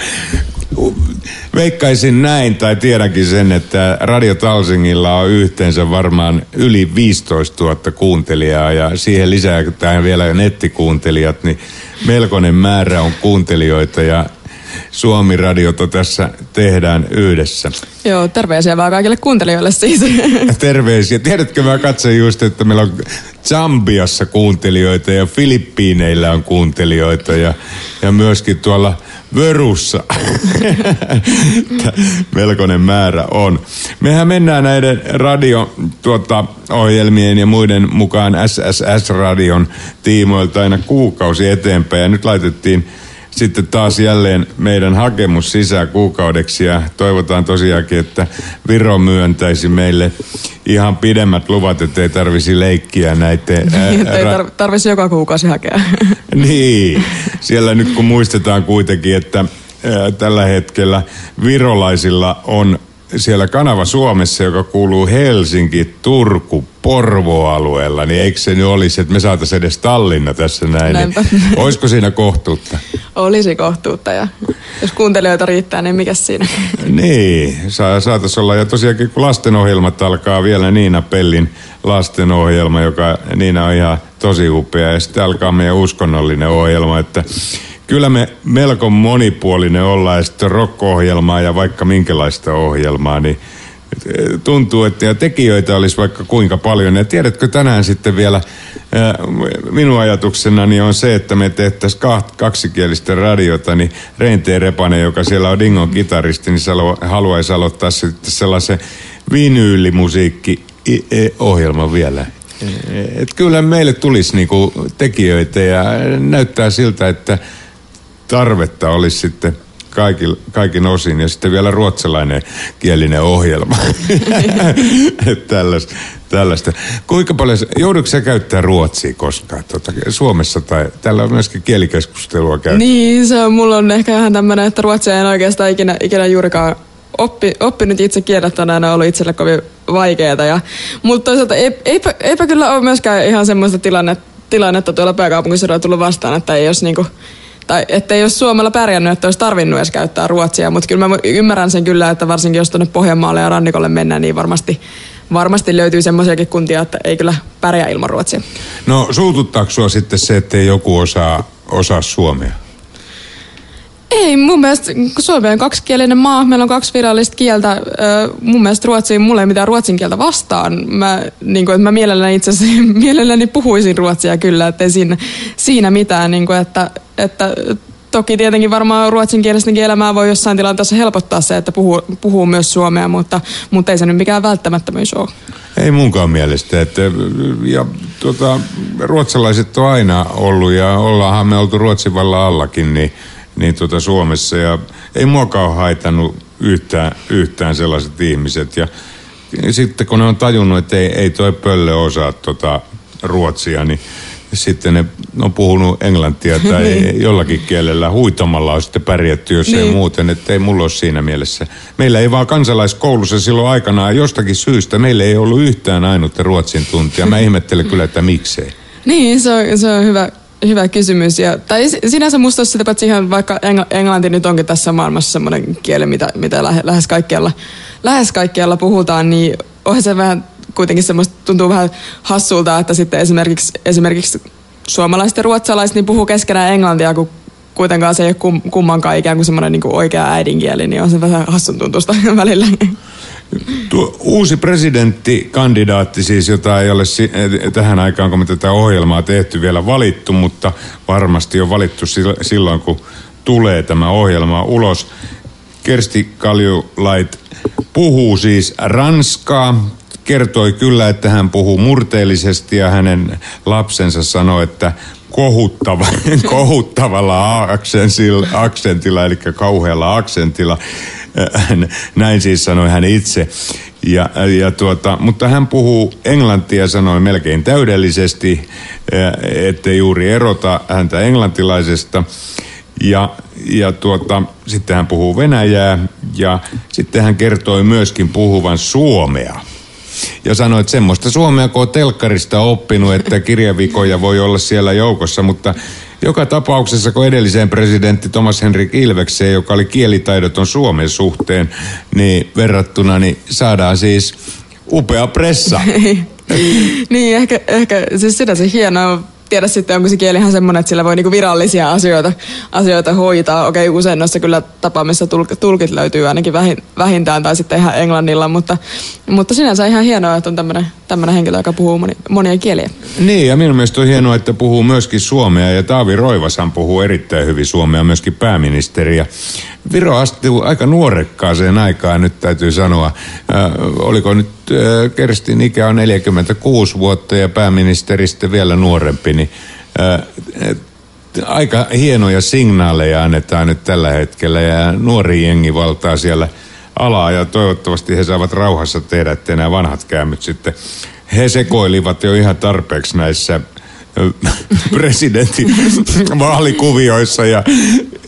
[SPEAKER 5] veikkaisin näin tai tiedänkin sen, että Radio Talsingilla on yhteensä varmaan yli 15 000 kuuntelijaa ja siihen lisätään vielä nettikuuntelijat, niin melkoinen määrä on kuuntelijoita ja Suomi-radiota tässä tehdään yhdessä.
[SPEAKER 6] Joo, terveisiä vaan kaikille kuuntelijoille siis.
[SPEAKER 5] Terveisiä. Tiedätkö, mä katsoin just, että meillä on Zambiassa kuuntelijoita ja Filippiineillä on kuuntelijoita ja, ja myöskin tuolla Vörussa melkoinen määrä on. Mehän mennään näiden radio-ohjelmien tuota, ja muiden mukaan SSS-radion tiimoilta aina kuukausi eteenpäin ja nyt laitettiin sitten taas jälleen meidän hakemus sisään kuukaudeksi ja toivotaan tosiaankin, että Viro myöntäisi meille ihan pidemmät luvat, että ei tarvisi leikkiä näiden... ää,
[SPEAKER 6] Niin, että ei
[SPEAKER 5] ra-
[SPEAKER 6] tar- tarvitsisi joka kuukausi hakea.
[SPEAKER 5] niin, siellä nyt kun muistetaan kuitenkin, että ää, tällä hetkellä virolaisilla on siellä kanava Suomessa, joka kuuluu Helsinki, Turku, Porvo-alueella, niin eikö se nyt olisi, että me saataisiin edes Tallinna tässä näin? Niin,
[SPEAKER 6] Näinpä.
[SPEAKER 5] olisiko siinä kohtuutta?
[SPEAKER 6] Olisi kohtuutta ja jos kuuntelijoita riittää, niin mikä siinä?
[SPEAKER 5] Niin, saa, saataisiin olla. Ja tosiaankin kun lastenohjelmat alkaa vielä Niina Pellin lastenohjelma, joka Niina on ihan tosi upea. Ja sitten alkaa meidän uskonnollinen ohjelma, että kyllä me melko monipuolinen ollaan ja sitten rock-ohjelmaa ja vaikka minkälaista ohjelmaa, niin tuntuu, että ja tekijöitä olisi vaikka kuinka paljon. Ja tiedätkö tänään sitten vielä, ää, minun ajatuksenani on se, että me tehtäisiin kaksikielistä radiota, niin Reinteen Repanen, joka siellä on Dingon kitaristi, niin haluaisi aloittaa sitten sellaisen vinyylimusiikki i- e- vielä. Et kyllä meille tulisi niinku tekijöitä ja näyttää siltä, että tarvetta olisi sitten kaikil, kaikin osin ja sitten vielä ruotsalainen kielinen ohjelma. Tällaista, tällaista. Kuinka paljon, joudutko sä käyttää ruotsia koskaan tuota, Suomessa tai täällä on myöskin kielikeskustelua käyty?
[SPEAKER 6] Niin, se on, mulla on ehkä vähän tämmöinen, että ruotsia en oikeastaan ikinä, ikinä juurikaan oppi, oppinut itse kielet on aina ollut itselle kovin vaikeeta. Ja, mutta toisaalta ei, eipä, eipä kyllä ole myöskään ihan semmoista tilannetta, tilannetta tuolla pääkaupunkiseudulla tullut vastaan, että ei olisi niinku, tai että ei olisi Suomella pärjännyt, että olisi tarvinnut edes käyttää ruotsia, mutta kyllä mä ymmärrän sen kyllä, että varsinkin jos tuonne Pohjanmaalle ja rannikolle mennään, niin varmasti, varmasti löytyy semmoisiakin kuntia, että ei kyllä pärjää ilman ruotsia.
[SPEAKER 5] No suututtaako sua sitten se, että joku osaa, osaa suomea?
[SPEAKER 6] Ei, mun mielestä Suomi on kaksikielinen maa, meillä on kaksi virallista kieltä. Mun mielestä ruotsiin, mulla ei mitään ruotsin kieltä vastaan. Mä, niin kuin, että mä mielelläni itse asiassa mielelläni puhuisin ruotsia kyllä, että ei siinä, siinä mitään. Niin kuin, että, että toki tietenkin varmaan ruotsinkielistenkin elämää voi jossain tilanteessa helpottaa se, että puhuu, puhuu myös suomea, mutta, mutta ei se nyt mikään välttämättömyys ole.
[SPEAKER 5] Ei munkaan mielestä. Että, ja, tota, ruotsalaiset on aina ollut ja ollaanhan me oltu Ruotsin vallan allakin niin, niin tota Suomessa. Ja ei muakaan ole haitannut yhtään, yhtään sellaiset ihmiset. Ja, sitten kun ne on tajunnut, että ei, ei toi pöllö osaa tota, ruotsia, niin sitten ne on puhunut englantia tai jollakin kielellä huitomalla on sitten pärjätty, jos ei
[SPEAKER 6] Niin.
[SPEAKER 5] muuten, että ei mulla ole siinä mielessä. Meillä ei vaan kansalaiskoulussa silloin aikanaan jostakin syystä, meillä ei ollut yhtään ainutta ruotsin tuntia. Mä ihmettelen kyllä, että miksei.
[SPEAKER 6] Niin, se on, se on hyvä, hyvä kysymys. Ja, tai si- sinänsä musta sitä paitsi ihan vaikka engl- englanti nyt onkin tässä maailmassa semmoinen kieli, mitä, mitä lähe, lähes, kaikkialla, lähes kaikkialla puhutaan, niin onhan se vähän kuitenkin semmoista, tuntuu vähän hassulta, että sitten esimerkiksi, esimerkiksi suomalaiset ja ruotsalaiset niin puhuu keskenään englantia, kun kuitenkaan se ei ole kum, kummankaan ikään kuin semmoinen niin kuin oikea äidinkieli, niin on se vähän hassun tuntusta välillä.
[SPEAKER 5] Tuo uusi presidenttikandidaatti siis, jota ei ole si- eh, tähän aikaan, kun me tätä ohjelmaa tehty vielä valittu, mutta varmasti on valittu sil- silloin, kun tulee tämä ohjelma ulos. Kersti Kaljulait puhuu siis ranskaa, kertoi kyllä, että hän puhuu murteellisesti ja hänen lapsensa sanoi, että kohuttava, kohuttavalla aksentilla, aksentilla, eli kauhealla aksentilla. Näin siis sanoi hän itse. Ja, ja tuota, mutta hän puhuu englantia sanoi melkein täydellisesti, eh, ettei juuri erota häntä englantilaisesta. Ja, ja tuota, sitten hän puhuu venäjää ja sitten hän kertoi myöskin puhuvan suomea. Ja sanoi, että semmoista suomea, kun on telkkarista oppinut, että kirjavikoja voi olla siellä joukossa, mutta joka tapauksessa, kun edelliseen presidentti Thomas Henrik Ilvekseen, joka oli kielitaidoton Suomen suhteen, niin verrattuna, niin saadaan siis upea pressa.
[SPEAKER 6] niin, ehkä, ehkä siis sinänsä hienoa tiedä sitten, onko se kieli ihan semmoinen, että sillä voi niinku virallisia asioita, asioita hoitaa. Okei, usein noissa kyllä tapaamissa tulk, tulkit löytyy ainakin vähin, vähintään tai sitten ihan englannilla, mutta, mutta sinänsä ihan hienoa, että on tämmöinen, tämmöinen henkilö, joka puhuu moni, monia kieliä.
[SPEAKER 5] Niin, ja minun mielestä on hienoa, että puhuu myöskin suomea, ja Taavi Roivashan puhuu erittäin hyvin suomea, myöskin pääministeri. Ja Viro astuu aika nuorekkaaseen aikaan, nyt täytyy sanoa. Äh, oliko nyt äh, Kerstin ikä on 46 vuotta ja pääministeri sitten vielä nuorempi, niin äh, aika hienoja signaaleja annetaan nyt tällä hetkellä ja nuori jengi valtaa siellä alaa ja toivottavasti he saavat rauhassa tehdä, ettei nämä vanhat käymmyt sitten. He sekoilivat jo ihan tarpeeksi näissä presidentin vaalikuvioissa ja,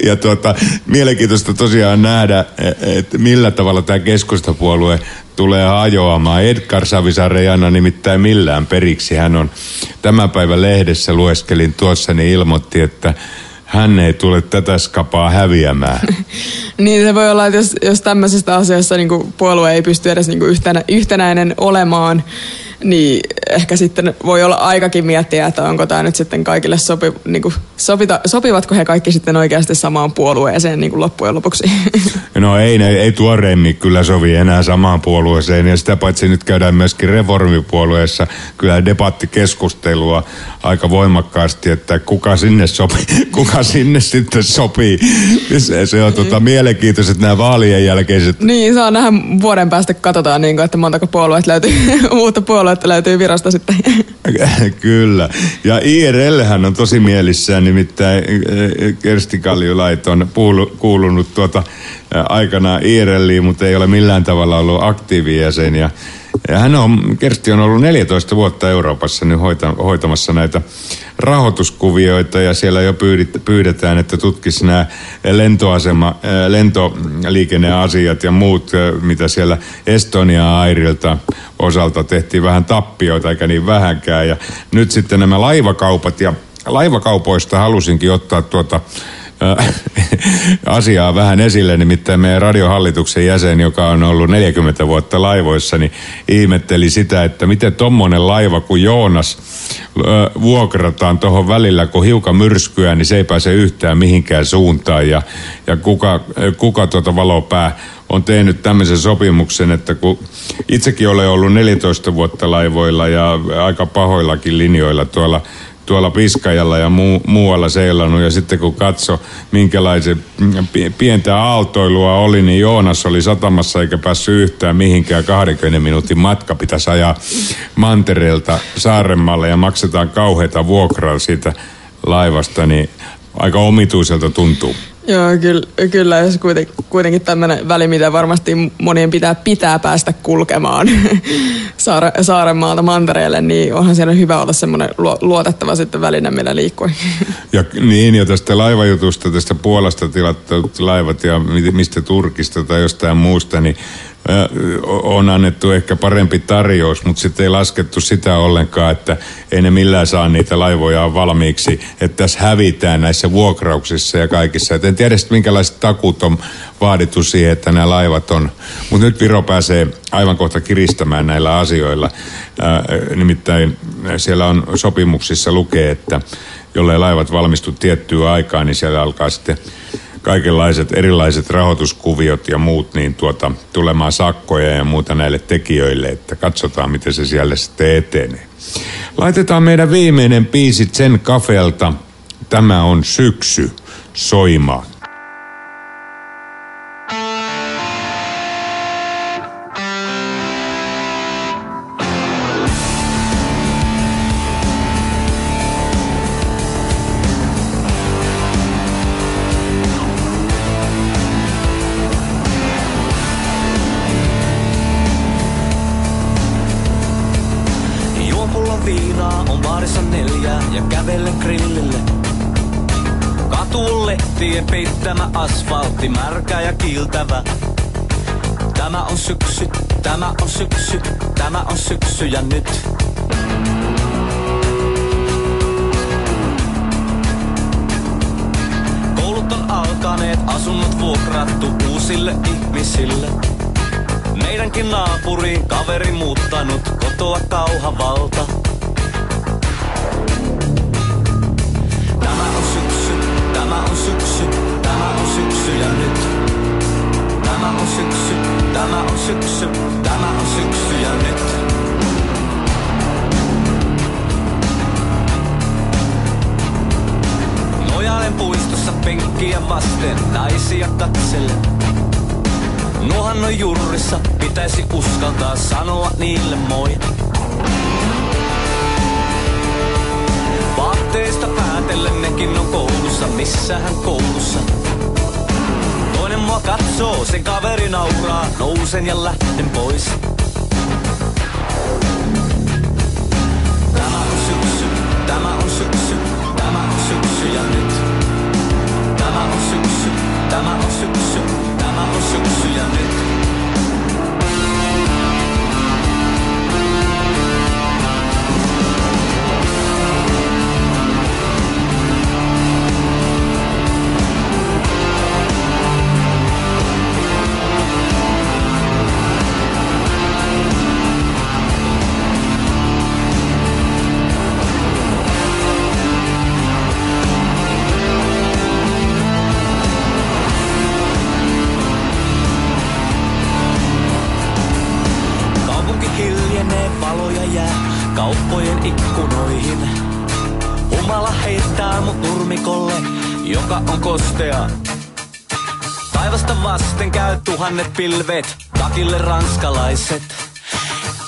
[SPEAKER 5] ja tuota, mielenkiintoista tosiaan nähdä, että millä tavalla tämä keskustapuolue tulee hajoamaan. Edgar Savisaare ei anna nimittäin millään periksi. Hän on tämän päivän lehdessä, lueskelin tuossa, niin ilmoitti, että hän ei tule tätä skapaa häviämään.
[SPEAKER 6] Niin se voi olla, että jos, jos tämmöisestä asiassa niin puolue ei pysty edes niin yhtenä, yhtenäinen olemaan, niin ehkä sitten voi olla aikakin miettiä, että onko tämä nyt sitten kaikille sopi, niin kuin, sopita, sopivatko he kaikki sitten oikeasti samaan puolueeseen niin kuin loppujen lopuksi.
[SPEAKER 5] No ei, ne, ei tuoreimmin kyllä sovi enää samaan puolueeseen ja sitä paitsi nyt käydään myöskin reformipuolueessa kyllä debattikeskustelua aika voimakkaasti, että kuka sinne sopii, kuka sinne sitten sopii. Se, se on tota, mielenkiintoiset nämä vaalien jälkeiset
[SPEAKER 6] niin, saa nähdä vuoden päästä, katsotaan, niin kuin, että montako puolueet löytyy, uutta puoluetta löytyy virosta sitten.
[SPEAKER 5] Kyllä. Ja IRL hän on tosi mielissään, nimittäin eh, Kersti Kaljulait on kuulunut tuota eh, aikana IRLiin, mutta ei ole millään tavalla ollut aktiivijäsen. Ja, ja hän on, Kersti on ollut 14 vuotta Euroopassa nyt hoita, hoitamassa näitä rahoituskuvioita ja siellä jo pyydit, pyydetään, että tutkisi nämä lentoasema, lentoliikenneasiat ja muut, mitä siellä Estonia Airilta osalta tehtiin vähän tappioita eikä niin vähänkään. Ja nyt sitten nämä laivakaupat ja laivakaupoista halusinkin ottaa tuota asiaa vähän esille, nimittäin meidän radiohallituksen jäsen, joka on ollut 40 vuotta laivoissa, niin ihmetteli sitä, että miten tommonen laiva kuin Joonas vuokrataan tuohon välillä, kun hiukan myrskyä, niin se ei pääse yhtään mihinkään suuntaan. Ja, ja kuka, kuka tuota valopää on tehnyt tämmöisen sopimuksen, että kun itsekin olen ollut 14 vuotta laivoilla ja aika pahoillakin linjoilla tuolla tuolla Piskajalla ja muu, muualla seilannut ja sitten kun katso minkälaisen pientä aaltoilua oli, niin Joonas oli satamassa eikä päässyt yhtään mihinkään 20 minuutin matka pitäisi ajaa mantereelta Saarenmaalle ja maksetaan kauheita vuokraa siitä laivasta, niin aika omituiselta tuntuu.
[SPEAKER 6] Joo, kyllä, kyllä jos kuitenkin, kuitenkin tämmöinen väli, mitä varmasti monien pitää, pitää päästä kulkemaan Saare, Saarenmaalta mantereelle, niin onhan siellä hyvä olla semmoinen luotettava sitten väline, millä liikkuu.
[SPEAKER 5] Ja niin, ja tästä laivajutusta, tästä Puolasta tilattu laivat ja mistä Turkista tai jostain muusta, niin on annettu ehkä parempi tarjous, mutta sitten ei laskettu sitä ollenkaan, että ei ne millään saa niitä laivoja valmiiksi, että tässä hävitään näissä vuokrauksissa ja kaikissa. Et en tiedä sitten minkälaiset takut on vaadittu siihen, että nämä laivat on. Mutta nyt Viro pääsee aivan kohta kiristämään näillä asioilla. Ää, nimittäin siellä on sopimuksissa lukee, että jollei laivat valmistu tiettyä aikaa, niin siellä alkaa sitten kaikenlaiset erilaiset rahoituskuviot ja muut, niin tuota, tulemaan sakkoja ja muuta näille tekijöille, että katsotaan, miten se siellä sitten etenee. Laitetaan meidän viimeinen biisi sen kafelta. Tämä on syksy soimaan.
[SPEAKER 10] Tämä on syksy, tämä on syksy, tämä on syksy ja nyt. Koulut on alkaneet, asunnot vuokrattu uusille ihmisille. Meidänkin naapuriin kaveri muuttanut kotoa kauhavalta. syksy, tämä on syksy ja nyt. Nojailen puistossa penkkiä vasten, naisia katselle. Nuohan on jurrissa, pitäisi uskaltaa sanoa niille moi. Vaatteista päätellen nekin on koulussa, missähän koulussa. Toinen mua katsoo, sen kaveri nauraa, nousen ja lähden pois. Tämä on syksy, tämä on syksy, tämä on syksy ja nyt. Tämä on syksy, tämä on syksy, tämä on syksy ikkunoihin. Humala heittää mut nurmikolle, joka on kostea. Taivasta vasten käy tuhannet pilvet, takille ranskalaiset.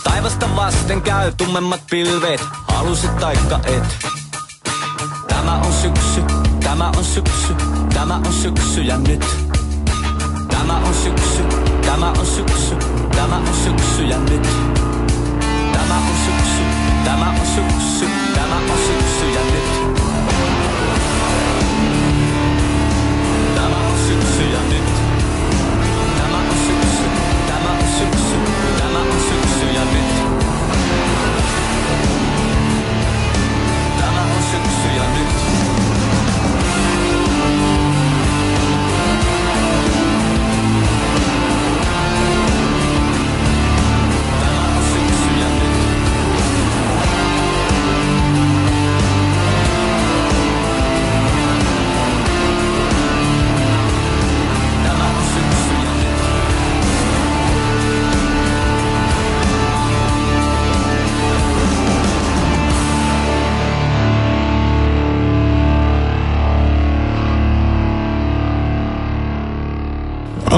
[SPEAKER 10] Taivasta vasten käy tummemmat pilvet, halusit taikka et. Tämä on syksy, tämä on syksy, tämä on syksy ja nyt. Tämä on syksy, tämä on syksy, tämä on syksy ja nyt. Tämä on syksy, tämä on syksy, tämä on syksy ja nyt. Tämä on syksy ja nyt.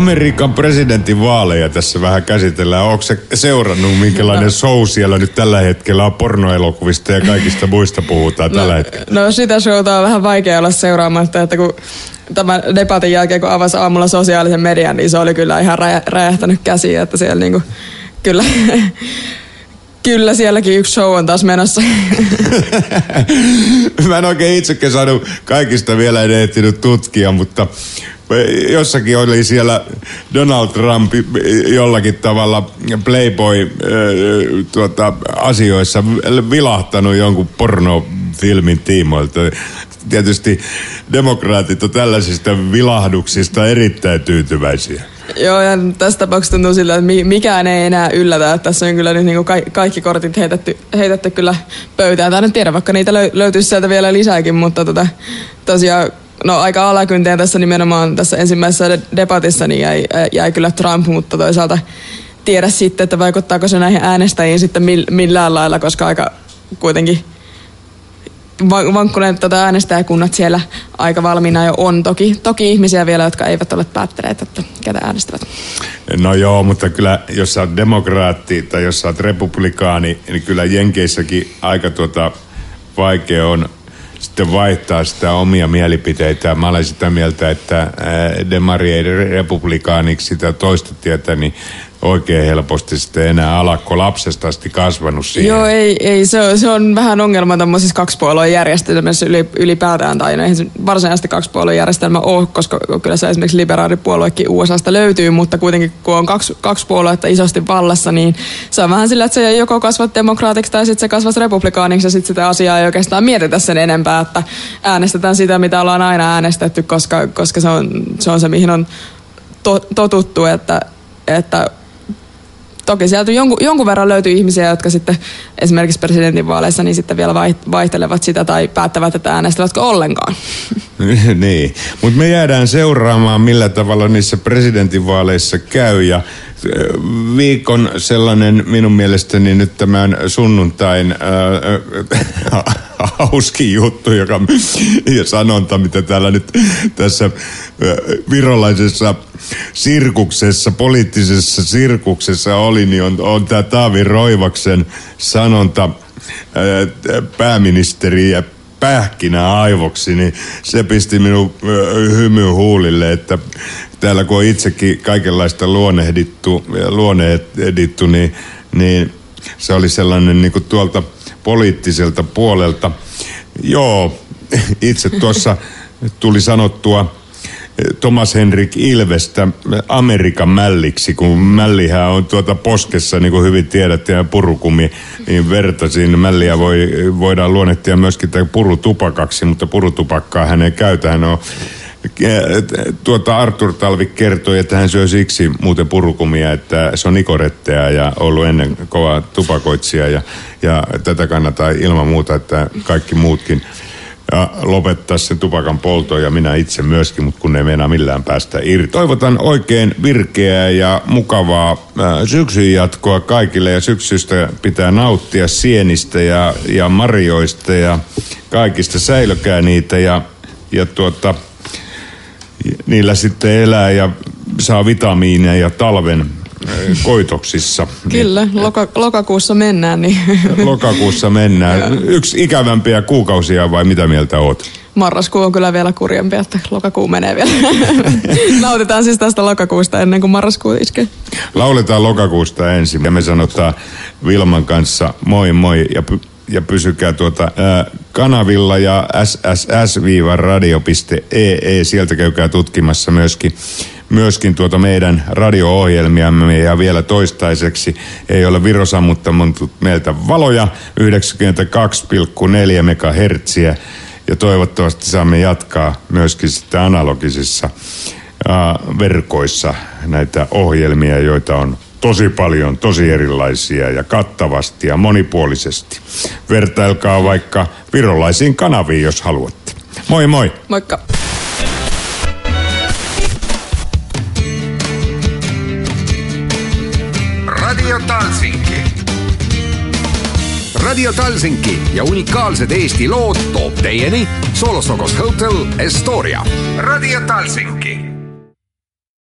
[SPEAKER 5] Amerikan presidentinvaaleja tässä vähän käsitellään. Onko se seurannut, minkälainen show siellä nyt tällä hetkellä on pornoelokuvista ja kaikista muista puhutaan tällä hetkellä?
[SPEAKER 6] No sitä showta on vähän vaikea olla seuraamatta, että kun tämän debatin jälkeen, kun avasi aamulla sosiaalisen median, niin se oli kyllä ihan räjä- räjähtänyt käsiin, että siellä niinku, kyllä, kyllä sielläkin yksi show on taas menossa.
[SPEAKER 5] Mä en oikein itsekään saanut kaikista vielä en ehtinyt tutkia, mutta jossakin oli siellä Donald Trump jollakin tavalla Playboy äh, tuota, vilahtanut jonkun pornofilmin tiimoilta. Tietysti demokraatit on tällaisista vilahduksista erittäin tyytyväisiä.
[SPEAKER 6] Joo, ja tässä tapauksessa tuntuu sillä, että mi- mikään ei enää yllätä. Että tässä on kyllä nyt niinku ka- kaikki kortit heitetty, heitetty kyllä pöytään. Tai en tiedä, vaikka niitä löy- löytyisi sieltä vielä lisääkin, mutta tota, tosiaan no aika alakynteen tässä nimenomaan tässä ensimmäisessä de- debatissa niin jäi, jäi kyllä Trump, mutta toisaalta tiedä sitten, että vaikuttaako se näihin äänestäjiin sitten mill- millään lailla, koska aika kuitenkin vankkuneet tota äänestäjäkunnat siellä aika valmiina jo on. Toki, toki ihmisiä vielä, jotka eivät ole päättäneet, että ketä äänestävät.
[SPEAKER 5] No joo, mutta kyllä jos sä oot demokraatti tai jos sä oot republikaani, niin kyllä Jenkeissäkin aika tuota vaikea on sitten vaihtaa sitä omia mielipiteitä. Mä olen sitä mieltä, että demari ei republikaaniksi sitä toista tietä, niin oikein helposti sitten enää alakko lapsesta asti kasvanut siihen.
[SPEAKER 6] Joo, ei, ei se, on, se on vähän ongelma tämmöisessä kaksipuolueen järjestelmässä yli, ylipäätään, tai no eihän se varsinaisesti kaksipuolueen järjestelmä ole, koska kyllä se esimerkiksi liberaalipuoluekin USAsta löytyy, mutta kuitenkin kun on kaksi, kaksi puoluetta isosti vallassa, niin se on vähän sillä, että se joko kasvat demokraatiksi tai sitten se kasvas republikaaniksi ja sitten sitä asiaa ei oikeastaan mietitä sen enempää, että äänestetään sitä, mitä ollaan aina äänestetty, koska, koska se, on, se on se, mihin on to, totuttu, että, että toki sieltä jonkun, jonkun verran löytyy ihmisiä, jotka sitten esimerkiksi presidentinvaaleissa niin sitten vielä vai- vaihtelevat sitä tai päättävät, että äänestävätkö ollenkaan.
[SPEAKER 5] niin, mutta me jäädään seuraamaan, millä tavalla niissä presidentinvaaleissa käy ja viikon sellainen minun mielestäni nyt tämän sunnuntain ää, hauskin juttu, joka, ja sanonta, mitä täällä nyt tässä virolaisessa sirkuksessa, poliittisessa sirkuksessa oli, niin on, on tämä Taavi Roivaksen sanonta ö, pääministeri ja pähkinä aivoksi, niin se pisti minun ö, hymyn huulille, että täällä kun on itsekin kaikenlaista luonehdittu, luonehdittu niin, niin se oli sellainen niin kuin tuolta poliittiselta puolelta. Joo, itse tuossa tuli sanottua Thomas Henrik Ilvestä Amerikan mälliksi, kun mällihän on tuota poskessa, niin kuin hyvin tiedätte, ja purukumi, niin vertasin. Mälliä voi, voidaan luonnehtia myöskin purutupakaksi, mutta purutupakkaa hän ei käytä. Hän on tuota Arthur Talvik kertoi, että hän syö siksi muuten purukumia, että se on nikoretteja ja ollut ennen kova tupakoitsija ja, ja tätä kannattaa ilman muuta, että kaikki muutkin ja lopettaa sen tupakan polton ja minä itse myöskin, mutta kun ei meinaa millään päästä irti. Toivotan oikein virkeää ja mukavaa syksyn jatkoa kaikille ja syksystä pitää nauttia sienistä ja, ja marjoista ja kaikista säilökää niitä ja, ja tuota, niillä sitten elää ja saa vitamiineja talven koitoksissa.
[SPEAKER 6] Kyllä, loka, lokakuussa mennään. Niin
[SPEAKER 5] Lokakuussa mennään. Yksi ikävämpiä kuukausia vai mitä mieltä oot?
[SPEAKER 6] marraskuu on kyllä vielä kurjempi, että lokakuu menee vielä. Nautitaan siis tästä lokakuusta ennen kuin marraskuu iskee.
[SPEAKER 5] Lauletaan lokakuusta ensin ja me sanotaan Vilman kanssa moi moi ja, py, ja pysykää tuota ää, kanavilla ja sss-radio.ee. Sieltä käykää tutkimassa myöskin myöskin tuota meidän radio-ohjelmiamme ja vielä toistaiseksi ei ole Viro sammuttanut meiltä valoja 92,4 megahertsiä ja toivottavasti saamme jatkaa myöskin sitten analogisissa ää, verkoissa näitä ohjelmia, joita on tosi paljon, tosi erilaisia ja kattavasti ja monipuolisesti. Vertailkaa vaikka virolaisiin kanaviin, jos haluatte. Moi moi!
[SPEAKER 6] Moikka!
[SPEAKER 4] Radio Talsinki ja unikaalsed Eesti lood toob teieni Solosokos Hotel Estoria. Radio Talsinki